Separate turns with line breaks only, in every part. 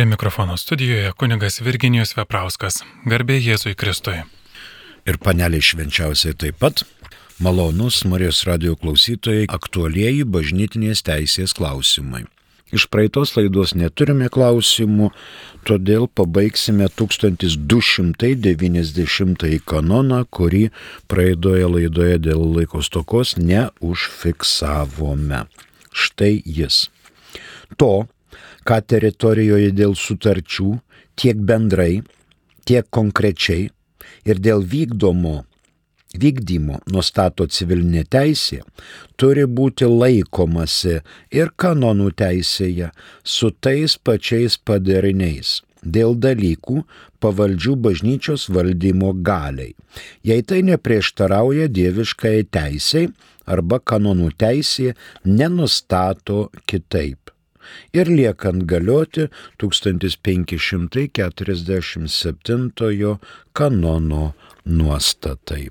Prie mikrofono studijoje kunigas Virginijus Veprauskas. Garbė Jėzui Kristui.
Ir panelė švenčiausiai taip pat. Malonus Marijos radio klausytojai aktualieji bažnytinės teisės klausimai. Iš praeitos laidos neturime klausimų, todėl pabaigsime 1290 kanoną, kurį praeidoje laidoje dėl laikos tokos neužfiksavome. Štai jis. To, ką teritorijoje dėl sutarčių tiek bendrai, tiek konkrečiai ir dėl vykdomo vykdymo nustato civilinė teisė, turi būti laikomasi ir kanonų teisėje su tais pačiais padariniais dėl dalykų pavaldžių bažnyčios valdymo galiai, jei tai neprieštarauja dieviškai teisėjai arba kanonų teisė nenustato kitaip. Ir liekant galioti 1547 kanono nuostatai.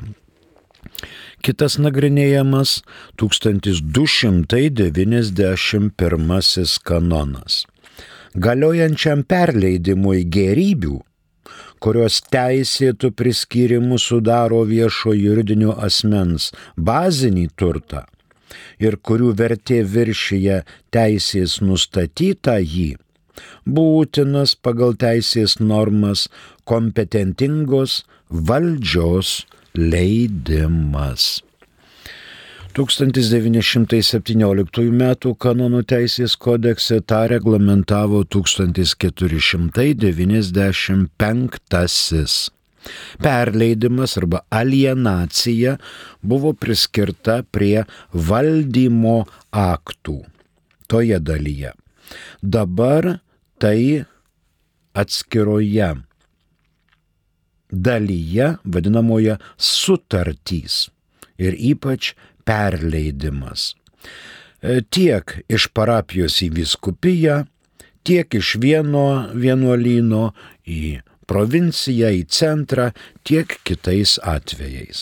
Kitas nagrinėjamas 1291 kanonas. Galiojančiam perleidimui gerybių, kurios teisėtų priskyrimų sudaro viešo juridinio asmens bazinį turtą ir kurių vertė viršyje teisės nustatytą jį, būtinas pagal teisės normas kompetentingos valdžios leidimas. 1917 m. kanonų teisės kodekse tą reglamentavo 1495. Perleidimas arba alienacija buvo priskirta prie valdymo aktų toje dalyje. Dabar tai atskiroje dalyje vadinamoje sutartys ir ypač perleidimas. E, tiek iš parapijos į viskupiją, tiek iš vieno vienuolyno į provinciją, į centrą, tiek kitais atvejais.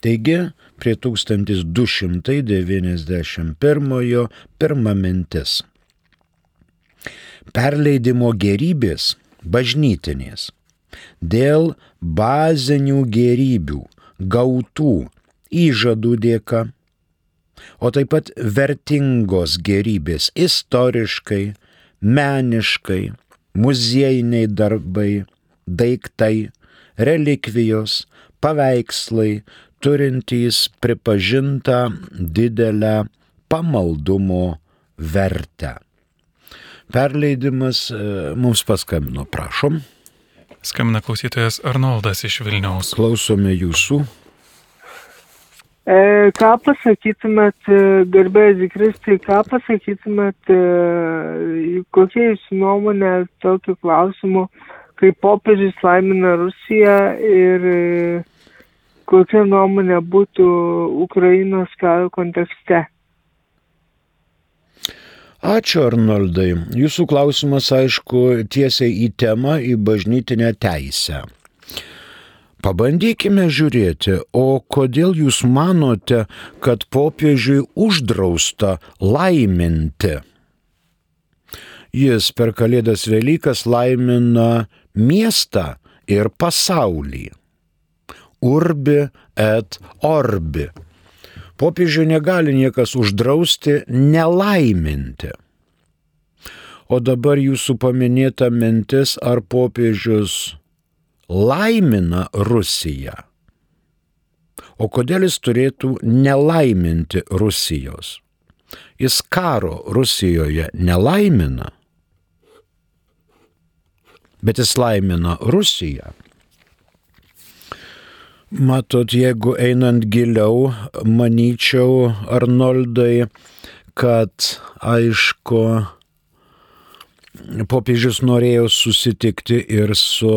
Taigi, prie 1291 pirma mintis. Perleidimo gerybės bažnytinės dėl bazinių gerybių gautų įžadų dėka, o taip pat vertingos gerybės istoriškai, meniškai, muziejiniai darbai, daiktai, relikvijos, paveikslai, turintys pripažintą didelę pamaldumo vertę. Perleidimas e, mums paskambino, prašom.
Skambina klausytojas Arnoldas iš Vilniaus.
Klausome jūsų.
E, ką pasakytumėt, e, garbėjai Zikristai, ką pasakytumėt, e, kokia jūsų nuomonė tokiu klausimu, kai popiežius laimina Rusiją ir e, kokia nuomonė būtų Ukrainos karo kontekste?
Ačiū Arnoldai. Jūsų klausimas, aišku, tiesiai į temą, į bažnytinę teisę. Pabandykime žiūrėti, o kodėl jūs manote, kad popiežiui uždrausta laiminti? Jis per Kalėdas Velykas laimina miestą ir pasaulį. Urbi et orbi Popiežių negali niekas uždrausti nelaiminti. O dabar jūsų paminėta mintis, ar popiežius laimina Rusiją. O kodėl jis turėtų nelaiminti Rusijos? Jis karo Rusijoje nelaimina, bet jis laimina Rusiją. Matot, jeigu einant giliau, manyčiau, Arnoldai, kad aišku, popiežius norėjo susitikti ir su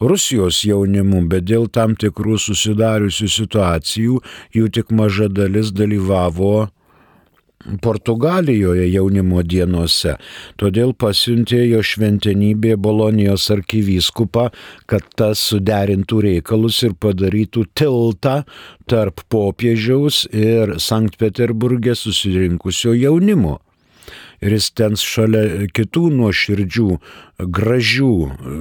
Rusijos jaunimu, bet dėl tam tikrų susidariusių situacijų jų tik maža dalis dalyvavo Portugalijoje jaunimo dienose. Todėl pasiuntė jo šventenybė Bolonijos arkivyskupą, kad tas suderintų reikalus ir padarytų tiltą tarp popiežiaus ir Sankt Peterburgė susirinkusio jaunimo. Ir jis ten šalia kitų nuoširdžių, gražių, e,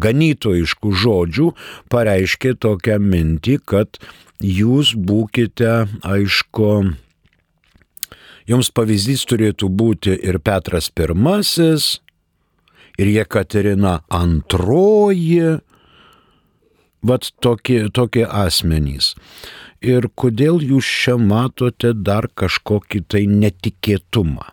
ganytojiškų žodžių pareiškė tokią mintį, kad jūs būkite, aišku, jums pavyzdys turėtų būti ir Petras I, ir Jekaterina II, vat tokie, tokie asmenys. Ir kodėl jūs čia matote dar kažkokį tai netikėtumą?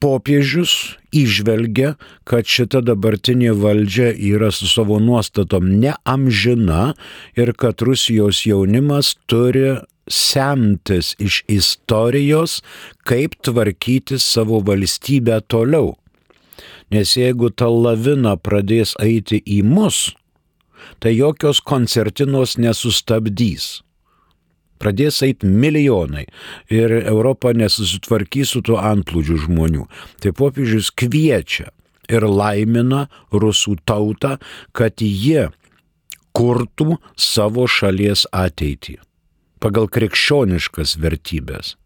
popiežius išvelgia, kad šita dabartinė valdžia yra su savo nuostatom neamžina ir kad Rusijos jaunimas turi semtis iš istorijos, kaip tvarkyti savo valstybę toliau. Nes jeigu ta lavina pradės eiti į mus, tai jokios koncertinos nesustabdys. Pradės eiti milijonai ir Europa nesusitvarkys su tuo antplūdžiu žmonių. Tai popiežius kviečia ir laimina rusų tautą, kad jie kurtų savo šalies ateitį pagal krikščioniškas vertybės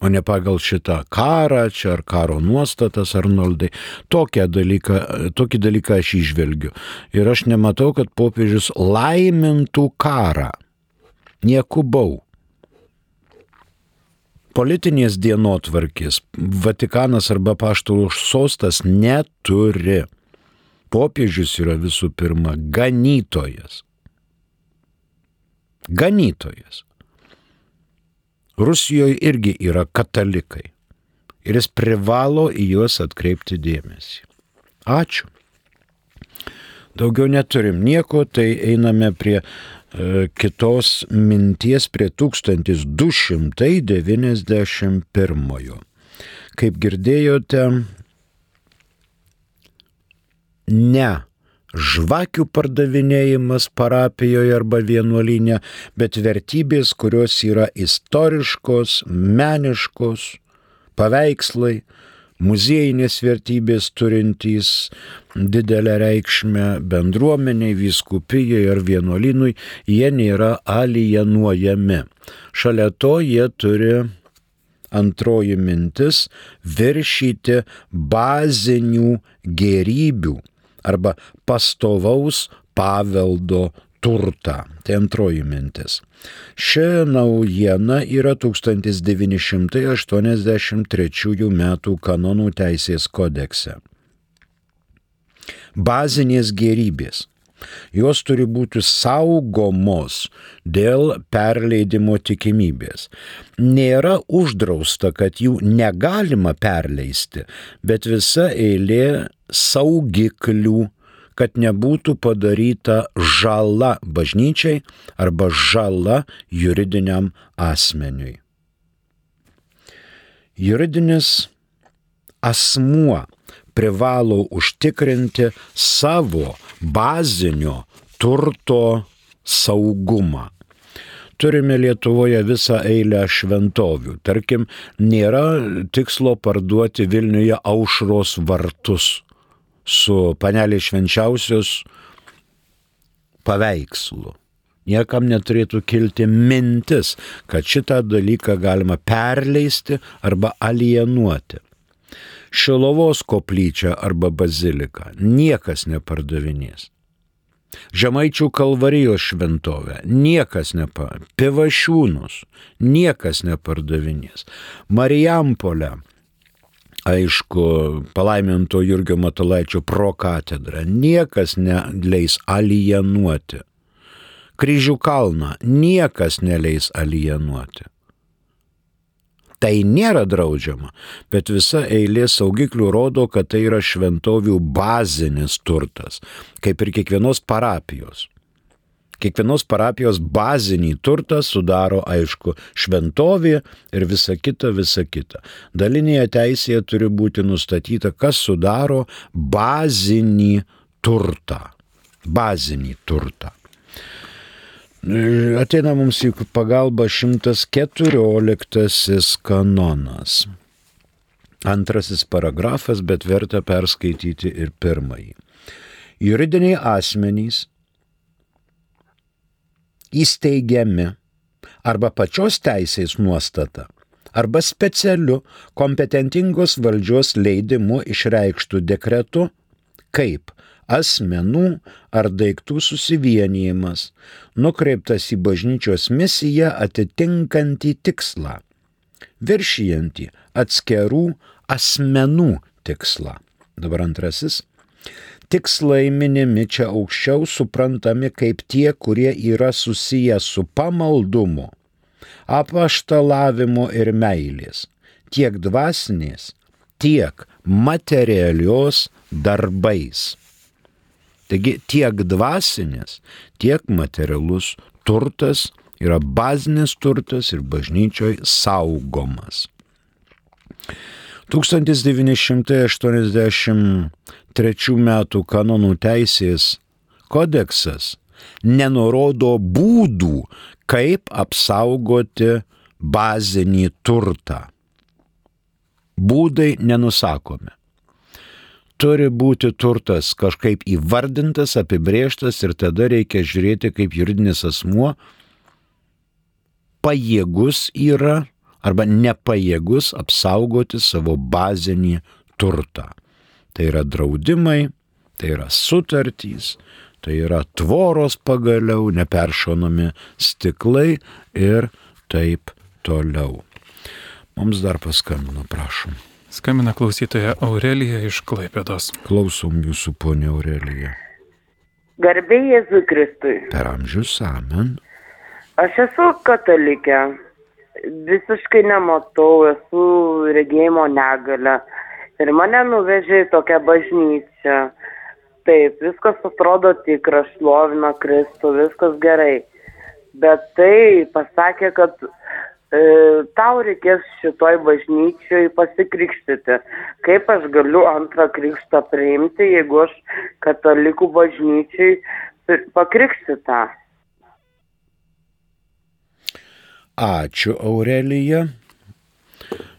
o ne pagal šitą karą, čia ar karo nuostatas, Arnoldai. Dalyką, tokį dalyką aš išvelgiu. Ir aš nematau, kad popiežius laimintų karą. Nieku bau. Politinės dienotvarkės Vatikanas arba paštų sostas neturi. Popiežius yra visų pirma ganytojas. Ganytojas. Rusijoje irgi yra katalikai. Ir jis privalo į juos atkreipti dėmesį. Ačiū. Daugiau neturim nieko, tai einame prie e, kitos minties, prie 1291. Kaip girdėjote, ne žvakių pardavinėjimas parapijoje arba vienuolinė, bet vertybės, kurios yra istoriškos, meniškos, paveikslai, muziejinės vertybės turintys didelę reikšmę bendruomeniai, vyskupijai ar vienuolinui, jie nėra alienuojami. Šalia to jie turi antroji mintis - viršyti bazinių gerybių arba pastovaus paveldo turtą. Tai antroji mintis. Ši naujiena yra 1983 m. kanonų teisės kodekse. Bazinės gerybės. Jos turi būti saugomos dėl perleidimo tikimybės. Nėra uždrausta, kad jų negalima perleisti, bet visa eilė saugiklių, kad nebūtų padaryta žala bažnyčiai arba žala juridiniam asmeniui. Juridinis asmuo privalo užtikrinti savo bazinio turto saugumą turime Lietuvoje visą eilę šventovių. Tarkim, nėra tikslo parduoti Vilniuje aušros vartus su panelė švenčiausios paveikslu. Niekam neturėtų kilti mintis, kad šitą dalyką galima perleisti arba alienuoti. Šilovos koplyčia arba bazilika niekas nepardavinės. Žemaičių kalvarijos šventovę niekas nepa, pivašiūnus niekas nepardavinės. Marijampolę aišku, palaiminto Jurgio Matulaičio pro katedrą. Niekas neleis alienuoti. Kryžių kalną niekas neleis alienuoti. Tai nėra draudžiama, bet visa eilė saugiklių rodo, kad tai yra šventovių bazinis turtas, kaip ir kiekvienos parapijos. Kiekvienos parapijos bazinį turtą sudaro, aišku, šventovė ir visa kita, visa kita. Dalinėje teisėje turi būti nustatyta, kas sudaro bazinį turtą. Bazinį turtą. Ateina mums į pagalbą 114 kanonas. Antrasis paragrafas, bet verta perskaityti ir pirmąjį. Juridiniai asmenys įsteigiami arba pačios teisės nuostata, arba specialiu kompetentingos valdžios leidimu išreikštų dekretu, kaip asmenų ar daiktų susivienijimas, nukreiptas į bažnyčios misiją atitinkantį tikslą, viršijantį atskirų asmenų tikslą. Dabar antrasis. Tikslai minimi čia aukščiau suprantami kaip tie, kurie yra susiję su pamaldumu, apaštalavimu ir meilės, tiek dvasinės, tiek materialios darbais. Taigi tiek dvasinės, tiek materialus turtas yra bazinis turtas ir bažnyčioj saugomas. 1983 m. kanonų teisės kodeksas nenurodo būdų, kaip apsaugoti bazinį turtą. Būdai nenusakomi. Turi būti turtas kažkaip įvardintas, apibrėžtas ir tada reikia žiūrėti, kaip juridinis asmuo pajėgus yra arba nepajėgus apsaugoti savo bazinį turtą. Tai yra draudimai, tai yra sutartys, tai yra tvoros pagaliau, neperšonami stiklai ir taip toliau. Mums dar paskambino, prašom.
Skambina klausytoja Aurelija iš Klaipėdos.
Klausom jūsų, ponė Aurelija.
Garbė Jėzui Kristui.
Per amžius amen.
Aš esu katalikė visiškai nematau, esu regėjimo negalę. Ir mane nuvežė į tokią bažnyčią. Taip, viskas atrodo tikra, šlovina Kristų, viskas gerai. Bet tai pasakė, kad tau reikės šitoj bažnyčioj pasikrikštyti. Kaip aš galiu antrą krikštą priimti, jeigu aš katalikų bažnyčiai pakrikštytą?
Ačiū, Aurelija.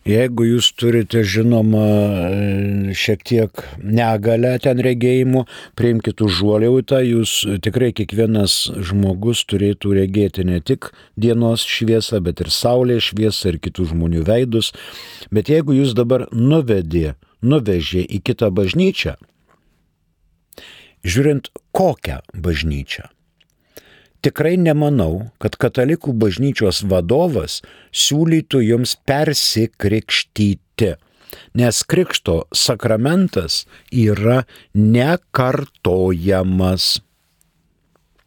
Jeigu jūs turite, žinoma, šiek tiek negalę ten regėjimų, priimkite užuoliautą, jūs tikrai kiekvienas žmogus turėtų regėti ne tik dienos šviesą, bet ir saulės šviesą ir kitų žmonių veidus. Bet jeigu jūs dabar nuvedė, nuvežė į kitą bažnyčią, žiūrint kokią bažnyčią, tikrai nemanau, kad katalikų bažnyčios vadovas siūlytų jums persikrikštyti, nes krikšto sakramentas yra nekartojamas.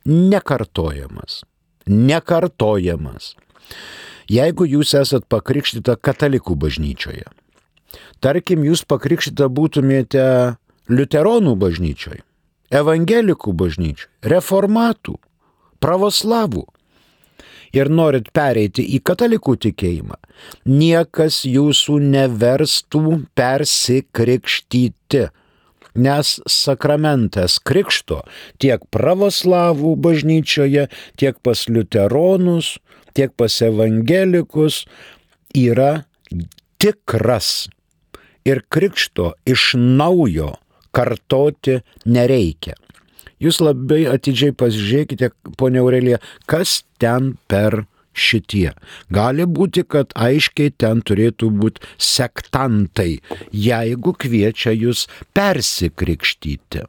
Nekartojamas. Nekartojamas. Jeigu jūs esat pakrikštyta katalikų bažnyčioje, tarkim, jūs pakrikštyta būtumėte liuteronų bažnyčioje, evangelikų bažnyčioje, reformatų, pravoslavų ir norit pereiti į katalikų tikėjimą, niekas jūsų neverstų persikrikštyti, nes sakramentas krikšto tiek pravoslavų bažnyčioje, tiek pas liuteronus, tiek pas evangelikus yra tikras. Ir krikšto iš naujo kartoti nereikia. Jūs labai atidžiai pasižiūrėkite, ponia Aurelija, kas ten per šitie. Gali būti, kad aiškiai ten turėtų būti sektantai, jeigu kviečia jūs persikrikštyti.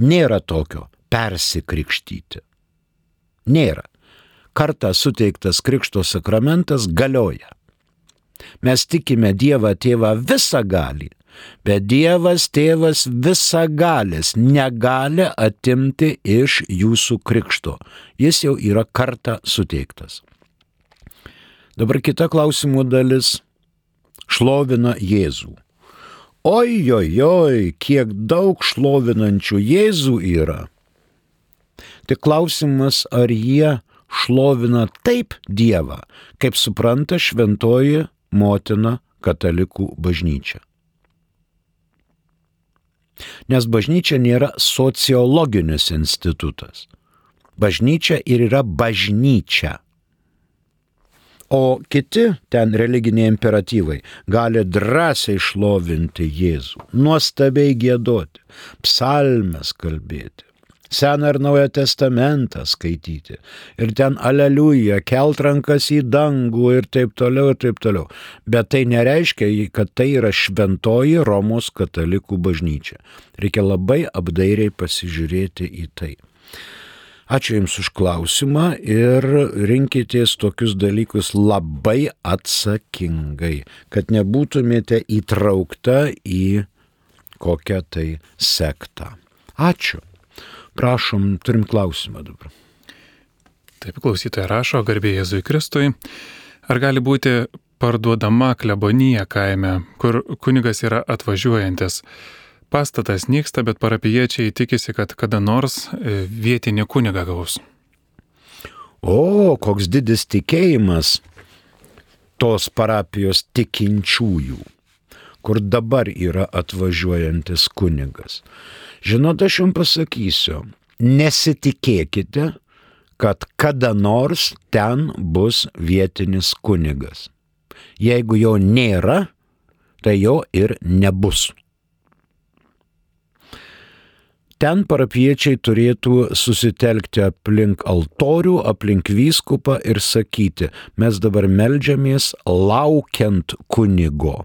Nėra tokio persikrikštyti. Nėra. Kartą suteiktas krikšto sakramentas galioja. Mes tikime Dievą Tėvą visą gali Bet Dievas tėvas visagalis negali atimti iš jūsų krikšto. Jis jau yra kartą suteiktas. Dabar kita klausimų dalis - šlovina Jėzų. Oi, oi, oi, kiek daug šlovinančių Jėzų yra. Tik klausimas, ar jie šlovina taip Dievą, kaip supranta šventoji motina katalikų bažnyčia. Nes bažnyčia nėra sociologinis institutas. Bažnyčia ir yra bažnyčia. O kiti ten religiniai imperatyvai gali drąsiai šlovinti Jėzų, nuostabiai gėdoti, psalmes kalbėti, Seną ir Naują testamentą skaityti. Ir ten aleliuja, kelt rankas į dangų ir taip toliau, ir taip toliau. Bet tai nereiškia, kad tai yra šventoji Romos katalikų bažnyčia. Reikia labai apdairiai pasižiūrėti į tai. Ačiū Jums už klausimą ir rinkitės tokius dalykus labai atsakingai, kad nebūtumėte įtraukta į kokią tai sektą. Ačiū. Prašom, turim klausimą dabar.
Taip, klausytoja rašo, garbė Jėzui Kristui. Ar gali būti parduodama klebonija kaime, kur kunigas yra atvažiuojantis? Pastatas nyksta, bet parapiečiai tikisi, kad kada nors e, vietinį kunigą gaus.
O, koks didis tikėjimas tos parapijos tikinčiųjų, kur dabar yra atvažiuojantis kunigas. Žinot, aš jums pasakysiu, nesitikėkite, kad kada nors ten bus vietinis kunigas. Jeigu jo nėra, tai jo ir nebus. Ten parapiečiai turėtų susitelkti aplink altorių, aplink vyskupą ir sakyti, mes dabar melžiamės laukiant kunigo.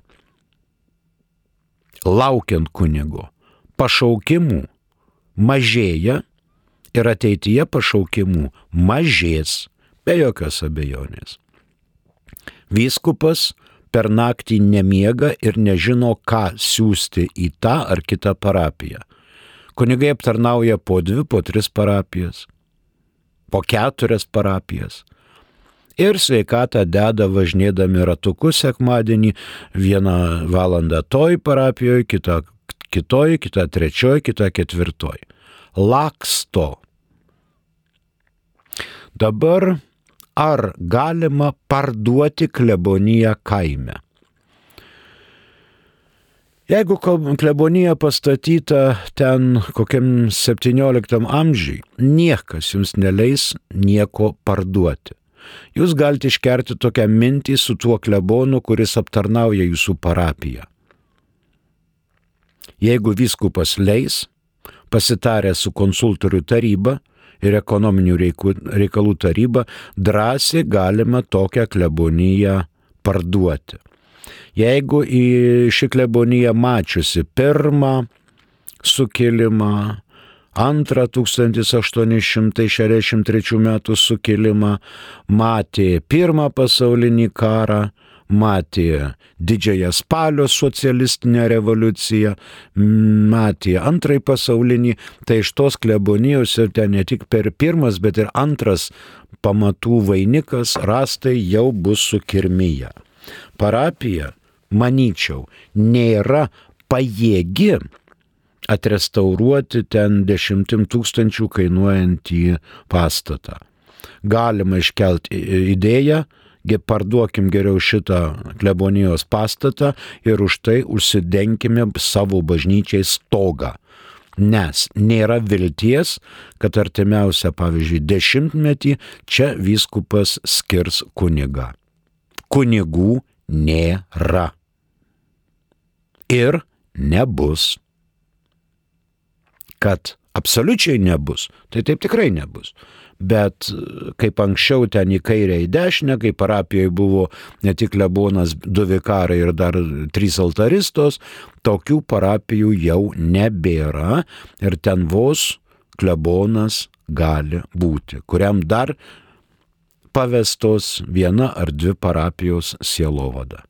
Laukiant kunigo pašaukimų mažėja ir ateityje pašaukimų mažės, be jokios abejonės. Vyskupas per naktį nemiega ir nežino, ką siūsti į tą ar kitą parapiją. Kunigai aptarnauja po dvi, po tris parapijas, po keturias parapijas. Ir sveikatą deda važinėdami ratukus sekmadienį, vieną valandą toj parapijoje, kitą kitoj, kita trečioj, kita ketvirtoj. Laksto. Dabar ar galima parduoti kleboniją kaime? Jeigu klebonija pastatyta ten kokiam 17 amžiui, niekas jums neleis nieko parduoti. Jūs galite iškerti tokią mintį su tuo klebonu, kuris aptarnauja jūsų parapiją. Jeigu vyskupas leis, pasitarę su konsultorių taryba ir ekonominių reikalų taryba, drąsiai galima tokią kleboniją parduoti. Jeigu į šį kleboniją mačiusi pirmą sukilimą, antrą 1863 metų sukilimą, matė pirmą pasaulinį karą, matė didžiąją spalio socialistinę revoliuciją, matė antrąjį pasaulinį, tai iš tos klebonijos ir ten ne tik per pirmas, bet ir antras pamatų vainikas rastai jau bus sukirmyje. Parapija, manyčiau, nėra pajėgi atrestauruoti ten dešimtim tūkstančių kainuojantį pastatą. Galima iškelti idėją, parduokim geriau šitą klebonijos pastatą ir už tai užsidenkime savo bažnyčiai stogą. Nes nėra vilties, kad artimiausia, pavyzdžiui, dešimtmetį čia vyskupas skirs kunigą. Kunigų nėra. Ir nebus. Kad absoliučiai nebus, tai taip tikrai nebus bet kaip anksčiau ten į kairę, į dešinę, kai parapijoje buvo ne tik lebonas, du vikarai ir dar trys altaristos, tokių parapijų jau nebėra ir ten vos klebonas gali būti, kuriam dar pavestos viena ar dvi parapijos sielovada.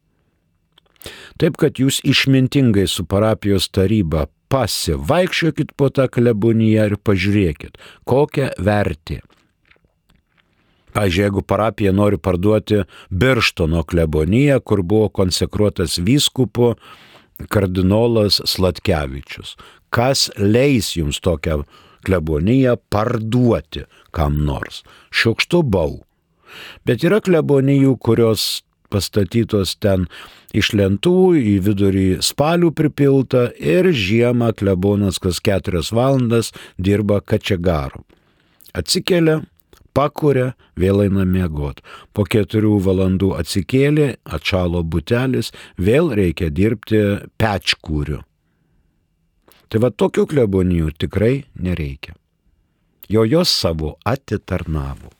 Taip kad jūs išmintingai su parapijos taryba pasivaikščiokit po tą kleboniją ir pažiūrėkit, kokia vertė Pavyzdžiui, jeigu parapija nori parduoti Birštono kleboniją, kur buvo konsekruotas vyskupu kardinolas Slatkevičius, kas leis jums tokią kleboniją parduoti kam nors? Šiukštų bau. Bet yra klebonijų, kurios pastatytos ten iš lentų į vidurį spalių pripilta ir žiemą klebonas kas keturias valandas dirba kačiagaru. Atsikelia, pakuria, vėl eina miegot. Po keturių valandų atsikėlė, atšalo butelis, vėl reikia dirbti pečkūriu. Tai va tokių klebonijų tikrai nereikia. jo jos savo atitarnavo.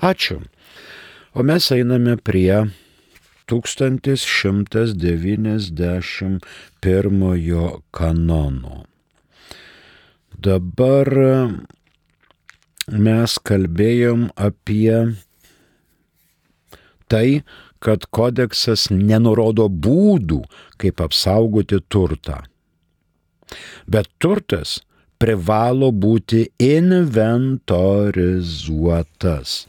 Ačiū. O mes einame prie 1191 kanono. Dabar mes kalbėjom apie tai, kad kodeksas nenurodo būdų, kaip apsaugoti turtą. Bet turtas privalo būti inventorizuotas.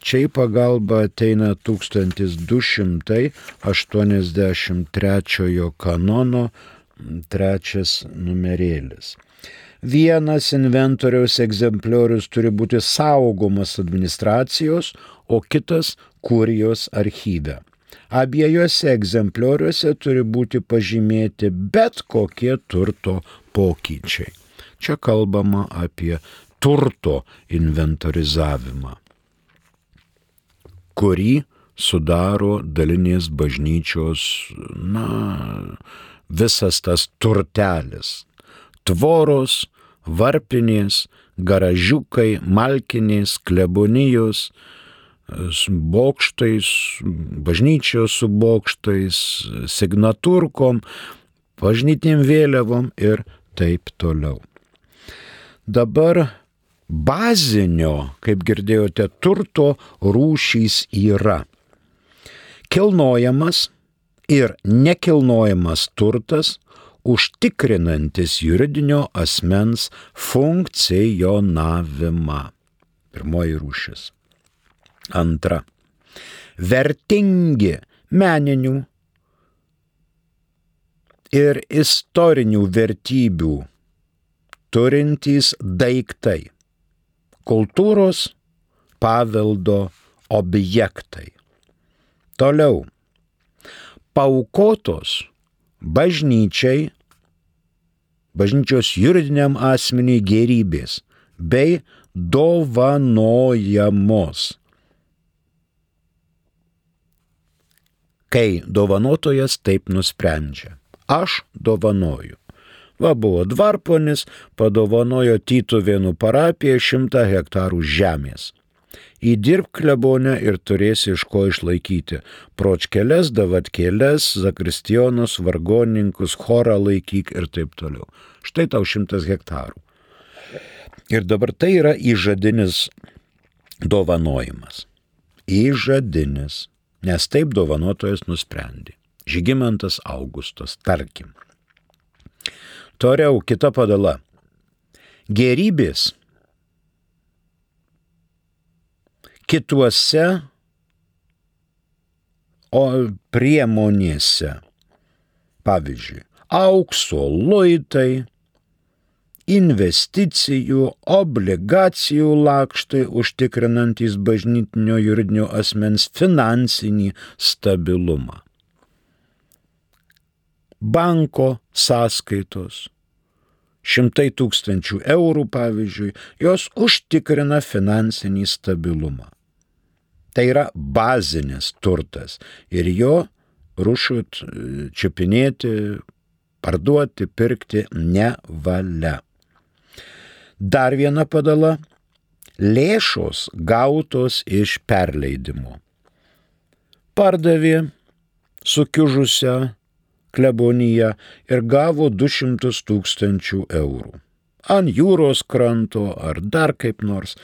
Čia į pagalbą ateina 1283 kanono trečias numerėlis. Vienas inventoriaus egzempliorius turi būti saugomas administracijos, o kitas kurijos archyve. Abiejuose egzemplioriuose turi būti pažymėti bet kokie turto pokyčiai. Čia kalbama apie turto inventorizavimą, kurį sudaro dalinės bažnyčios, na, visas tas turtelis tvoros, varpinės, garažiukai, malkinės, klebonijos, bokštais, bažnyčios su bokštais, signaturkom, bažnytiniam vėliavom ir taip toliau. Dabar bazinio, kaip girdėjote, turto rūšys yra kilnojamas ir nekilnojamas turtas, užtikrinantis juridinio asmens funkcionavimą. Pirmoji rūšis. Antra. Vertingi meninių ir istorinių vertybių turintys daiktai. Kultūros paveldo objektai. Toliau. Paukotos bažnyčiai, bažnyčios juridiniam asmeniui gerybės bei dovanojamos. Kai dovanotojas taip nusprendžia. Aš dovanoju. Va buvo dvarponis, padovanojo Tytuvėnų parapiją šimtą hektarų žemės įdirb klebonę ir turėsi iš ko išlaikyti. Pročkeles, davatkėles, zakristionus, vargoninkus, chorą laikyk ir taip toliau. Štai tau šimtas hektarų. Ir dabar tai yra įžadinis dovanojimas. Įžadinis, nes taip dovanotojas nusprendė. Žygimantas Augustas, tarkim. Toliau kita padala. Gerybės kituose o priemonėse. Pavyzdžiui, aukso luitai, investicijų, obligacijų lakštai užtikrinantis bažnytinio juridinio asmens finansinį stabilumą. Banko sąskaitos. Šimtai tūkstančių eurų, pavyzdžiui, jos užtikrina finansinį stabilumą. Tai yra bazinis turtas ir jo rušut, čiupinėti, parduoti, pirkti nevalia. Dar viena padala - lėšos gautos iš perleidimo. Pardavė sukiužusią kleboniją ir gavo 200 tūkstančių eurų. Ant jūros kranto ar dar kaip nors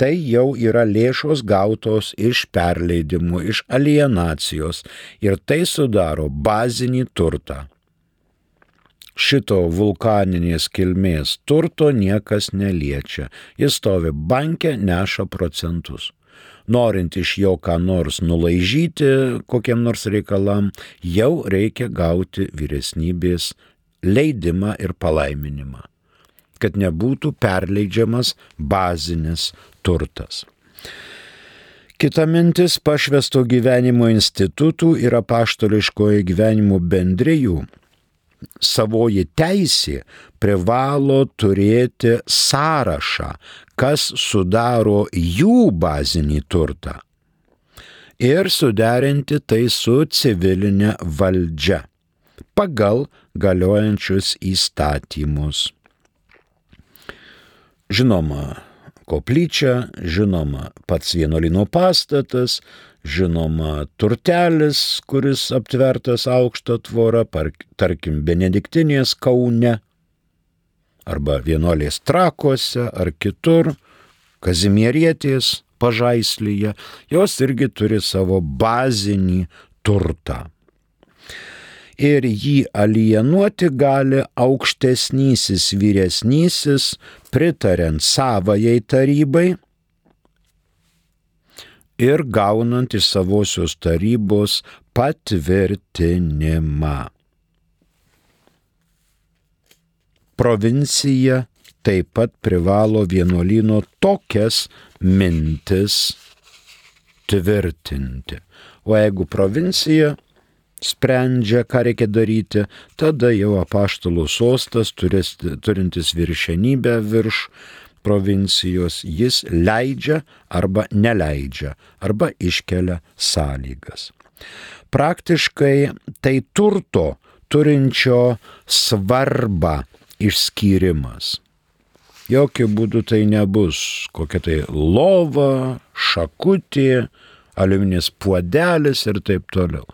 tai jau yra lėšos gautos iš perleidimų, iš alienacijos ir tai sudaro bazinį turtą. Šito vulkaninės kilmės turto niekas neliečia, jis stovi banke, neša procentus. Norint iš jo ką nors nulaižyti kokiam nors reikalam, jau reikia gauti vyresnybės leidimą ir palaiminimą kad nebūtų perleidžiamas bazinis turtas. Kita mintis pašvesto gyvenimo institutų ir apaštališkojo gyvenimo bendrijų savoji teisė privalo turėti sąrašą, kas sudaro jų bazinį turtą ir suderinti tai su civilinė valdžia pagal galiojančius įstatymus. Žinoma, koplyčia, žinoma pats vienuolino pastatas, žinoma turtelis, kuris aptvertas aukšto tvora, tarkim, Benediktinės Kaune, arba vienuolės trakuose, ar kitur, Kazimierietės pažaislyje, jos irgi turi savo bazinį turtą ir jį alienuoti gali aukštesnysis vyresnysis, pritariant savajai tarybai ir gaunant iš savosios tarybos patvirtinimą. Provincija taip pat privalo vienuolino tokias mintis tvirtinti. O jeigu provincija sprendžia, ką reikia daryti, tada jau apaštalų sostas, turis, turintis viršenybę virš provincijos, jis leidžia arba neleidžia, arba iškelia sąlygas. Praktiškai tai turto turinčio svarbą išskyrimas. Jokių būdų tai nebus kokia tai lova, šakutė, aliuminis puodelis ir taip toliau.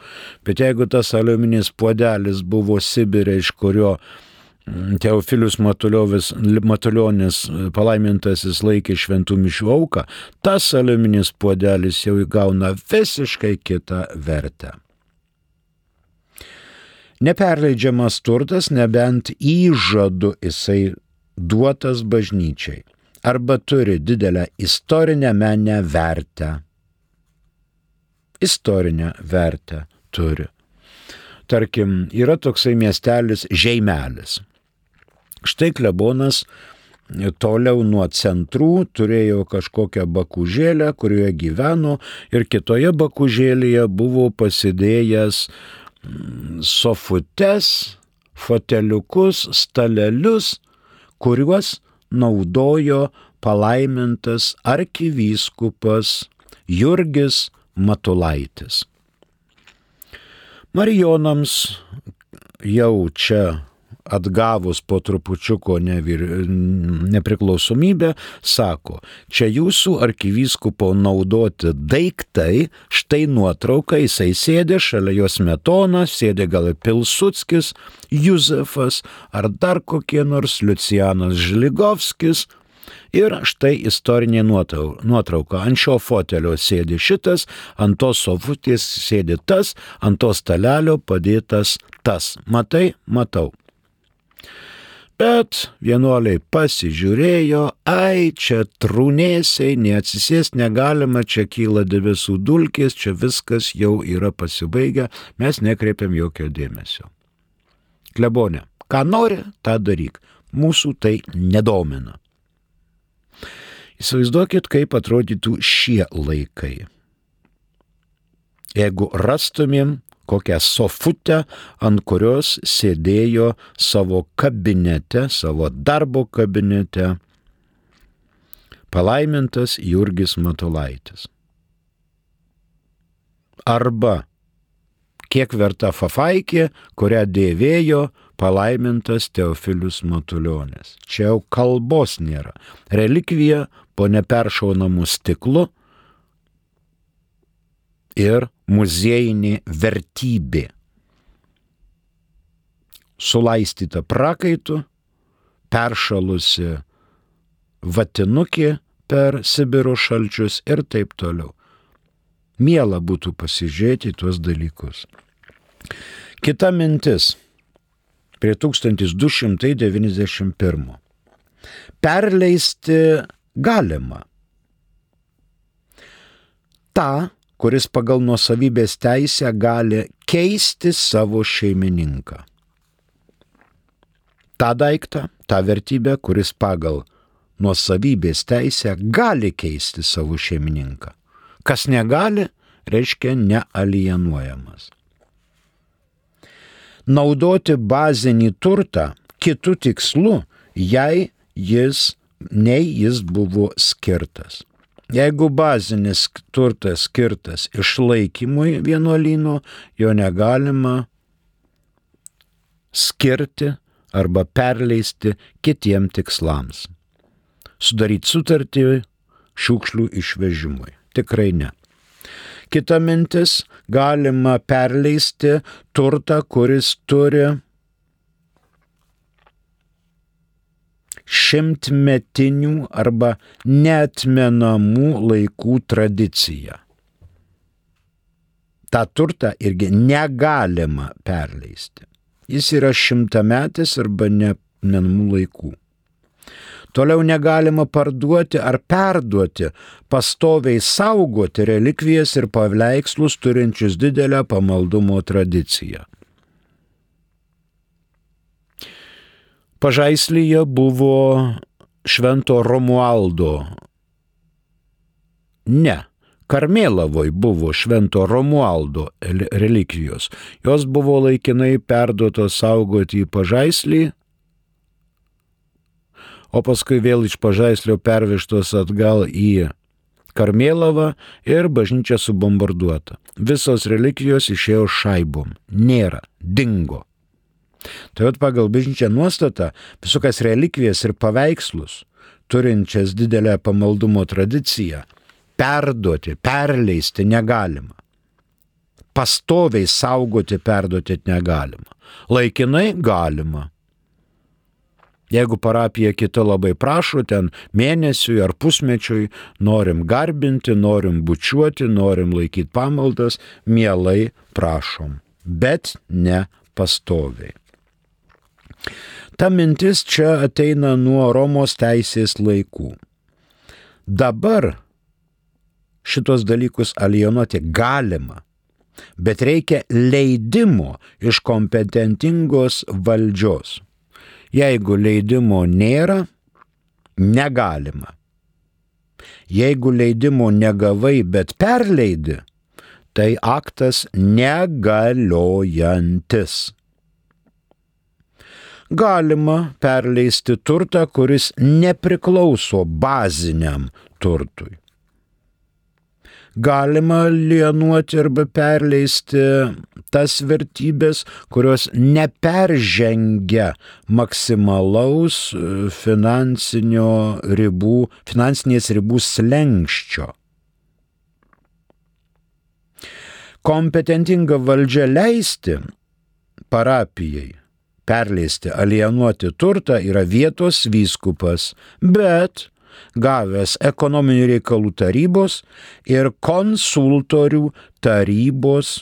Bet jeigu tas aliuminis puodelis buvo Sibirė, iš kurio mm, Teofilius Matulionis palaimintasis laikė šventų mišių auką, tas aliuminis puodelis jau įgauna visiškai kitą vertę. Neperleidžiamas turtas nebent įžadu jisai duotas bažnyčiai arba turi didelę istorinę menę vertę istorinę vertę turi. Tarkim, yra toksai miestelis Žeimelis. Štai klebonas toliau nuo centrų turėjo kažkokią bakužėlę, kurioje gyveno ir kitoje bakužėlėje buvo pasidėjęs sofutes, foteliukus, stalelius, kuriuos naudojo palaimintas arkivyskupas Jurgis Matulaitis. Marijonams jau čia atgavus po trupučiuko nevir, nepriklausomybę, sako, čia jūsų arkivyskupo naudoti daiktai, štai nuotrauka, jisai sėdė, šalia jos metona, sėdė gal Pilsudskis, Juzefas ar dar kokie nors Lucianas Žligovskis, Ir štai istorinė nuotrauka. Ant šio fotelio sėdi šitas, ant tos sofutės sėdi tas, ant to stalelio padėtas tas. Matai, matau. Bet vienuoliai pasižiūrėjo, ai, čia trūnėsiai, neatsisės negalima, čia kyla debesų dulkės, čia viskas jau yra pasibaigę, mes nekreipiam jokio dėmesio. Klebonė, ką nori, tą daryk. Mūsų tai nedomina. Įsivaizduokit, kaip atrodytų šie laikai. Jeigu rastumėm kokią sofutę, ant kurios sėdėjo savo kabinete, savo darbo kabinete, palaimintas Jurgis Matulaitis. Arba kiek verta fafaikė, kurią dėvėjo palaimintas Teofilius Matuljonis. Čia jau kalbos nėra. Relikvija po neperšaunamų stiklu ir muziejinė vertybė. Sulaistyta prakaitu, peršalusi vatinukė per Sibiro šalčius ir taip toliau. Miela būtų pasižiūrėti tuos dalykus. Kita mintis prie 1291. Perleisti galima. Ta, kuris pagal nuosavybės teisę gali keisti savo šeimininką. Ta daiktą, tą vertybę, kuris pagal nuosavybės teisę gali keisti savo šeimininką. Kas negali, reiškia nealienuojamas naudoti bazinį turtą kitų tikslų, jei jis, nei jis buvo skirtas. Jeigu bazinis turtas skirtas išlaikymui vienuolino, jo negalima skirti arba perleisti kitiem tikslams. sudaryti sutartį šiukšlių išvežimui. Tikrai ne. Kita mintis - galima perleisti turtą, kuris turi šimtmetinių arba netmenamų laikų tradiciją. Ta turtą irgi negalima perleisti. Jis yra šimtametis arba nemenamų laikų. Toliau negalima parduoti ar perduoti, pastoviai saugoti relikvijas ir paveikslus turinčius didelę pamaldumo tradiciją. Pažaislyje buvo švento Romualdo. Ne, Karmėlavoj buvo švento Romualdo relikvijos. Jos buvo laikinai perduotos saugoti į pažaislį o paskui vėl iš pažaislio pervežtos atgal į Karmėlavą ir bažnyčia subombarduota. Visos relikvijos išėjo šaibom. Nėra. Dingo. Jau pagal bažnyčią nuostatą visokias relikvijas ir paveikslus, turinčias didelę pamaldumo tradiciją, perduoti, perleisti negalima. Pastoviai saugoti, perduoti negalima. Laikinai galima. Jeigu parapija kita labai prašo, ten mėnesiui ar pusmečiui norim garbinti, norim bučiuoti, norim laikyti pamaldas, mielai prašom, bet ne pastoviai. Ta mintis čia ateina nuo Romos teisės laikų. Dabar šitos dalykus alienuoti galima, bet reikia leidimo iš kompetentingos valdžios. Jeigu leidimo nėra, negalima. Jeigu leidimo negavai, bet perleidi, tai aktas negaliojantis. Galima perleisti turtą, kuris nepriklauso baziniam turtui galima lienuoti arba perleisti tas vertybės, kurios neperžengia maksimalaus e, finansinio ribų, finansinės ribų slengščio. Kompetentinga valdžia leisti parapijai perleisti, alienuoti turtą yra vietos vyskupas, bet gavęs ekonominių reikalų tarybos ir konsultorių tarybos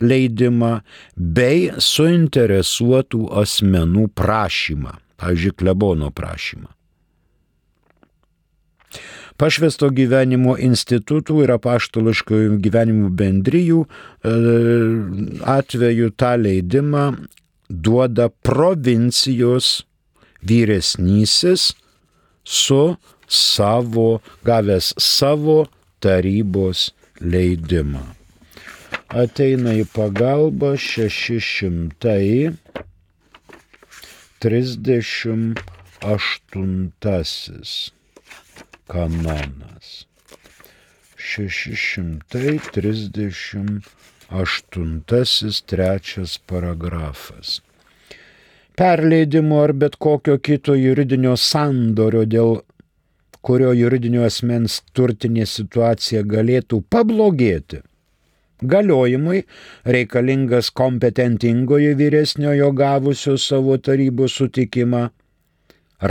leidimą bei suinteresuotų asmenų prašymą, pavyzdžiui, klebono prašymą. Pašvesto gyvenimo institutų ir apaštališkojų gyvenimų bendryjų e, atveju tą leidimą duoda provincijos vyresnysis su savo, gavęs savo tarybos leidimą. Ateina į pagalbą 638 kanonas. 638 trečias paragrafas. Perleidimo ar bet kokio kito juridinio sandorio dėl kurio juridinio asmens turtinė situacija galėtų pablogėti. Galiojimui reikalingas kompetentingojo vyresniojo gavusio savo tarybos sutikimą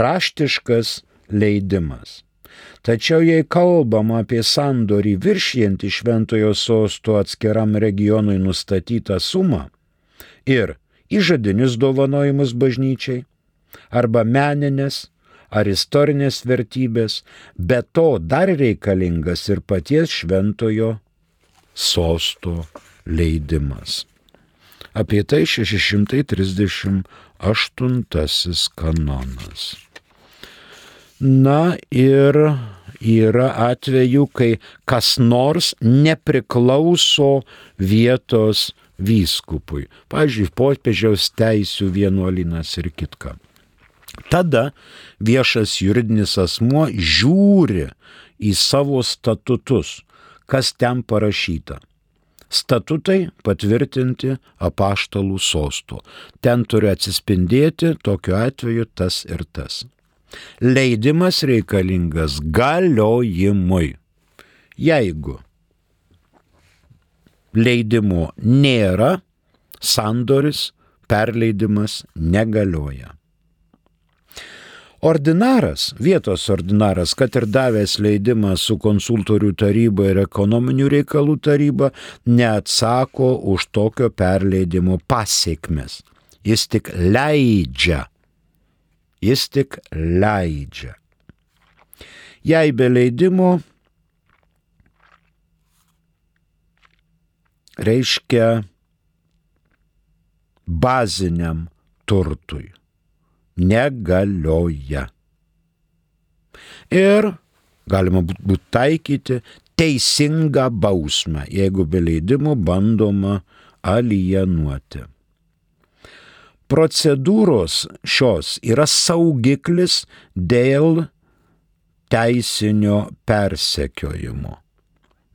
raštiškas leidimas. Tačiau jei kalbama apie sandorį viršijantį šventojo sosto atskiram regionui nustatytą sumą ir įžadinius dovanojimus bažnyčiai arba meninės ar istorinės vertybės, bet to dar reikalingas ir paties šventojo sosto leidimas. Apie tai 638 kanonas. Na ir yra atveju, kai kas nors nepriklauso vietos vyskupui. Pavyzdžiui, popiežiaus teisų vienuolinas ir kitka. Tada viešas juridinis asmuo žiūri į savo statutus, kas ten parašyta. Statutai patvirtinti apaštalų sostų. Ten turi atsispindėti tokiu atveju tas ir tas. Leidimas reikalingas galiojimui. Jeigu leidimo nėra, sandoris, perleidimas negalioja. Ordinaras, vietos ordinaras, kad ir davęs leidimą su konsultorių taryba ir ekonominių reikalų taryba, neatsako už tokio perleidimo pasiekmes. Jis tik leidžia. Jis tik leidžia. Jei be leidimo reiškia baziniam turtui negalioja. Ir galima būtų taikyti teisingą bausmę, jeigu be leidimo bandoma alienuoti. Procedūros šios yra saugiklis dėl teisinio persekiojimo.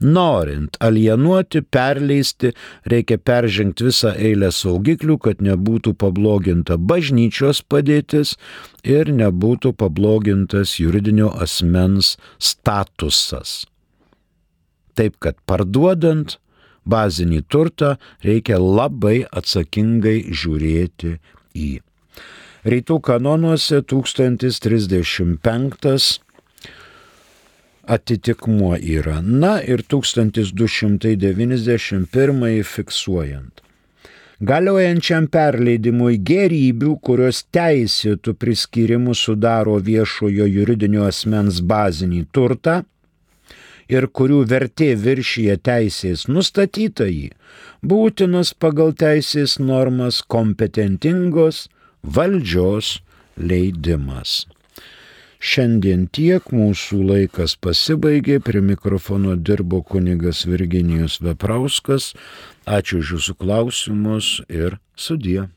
Norint alienuoti, perleisti, reikia peržengti visą eilę saugiklių, kad nebūtų pabloginta bažnyčios padėtis ir nebūtų pablogintas juridinio asmens statusas. Taip kad parduodant bazinį turtą reikia labai atsakingai žiūrėti į. Rytų kanonuose 1035 atitikmuo yra. Na ir 1291 fiksuojant. Galiojančiam perleidimui gerybių, kurios teisėtų priskirimu sudaro viešojo juridinio asmens bazinį turtą ir kurių vertė viršyje teisės nustatytąjį, būtinas pagal teisės normas kompetentingos valdžios leidimas. Šiandien tiek mūsų laikas pasibaigė, prie mikrofono dirbo kunigas Virginijus Veprauskas. Ačiū už jūsų klausimus ir sudie.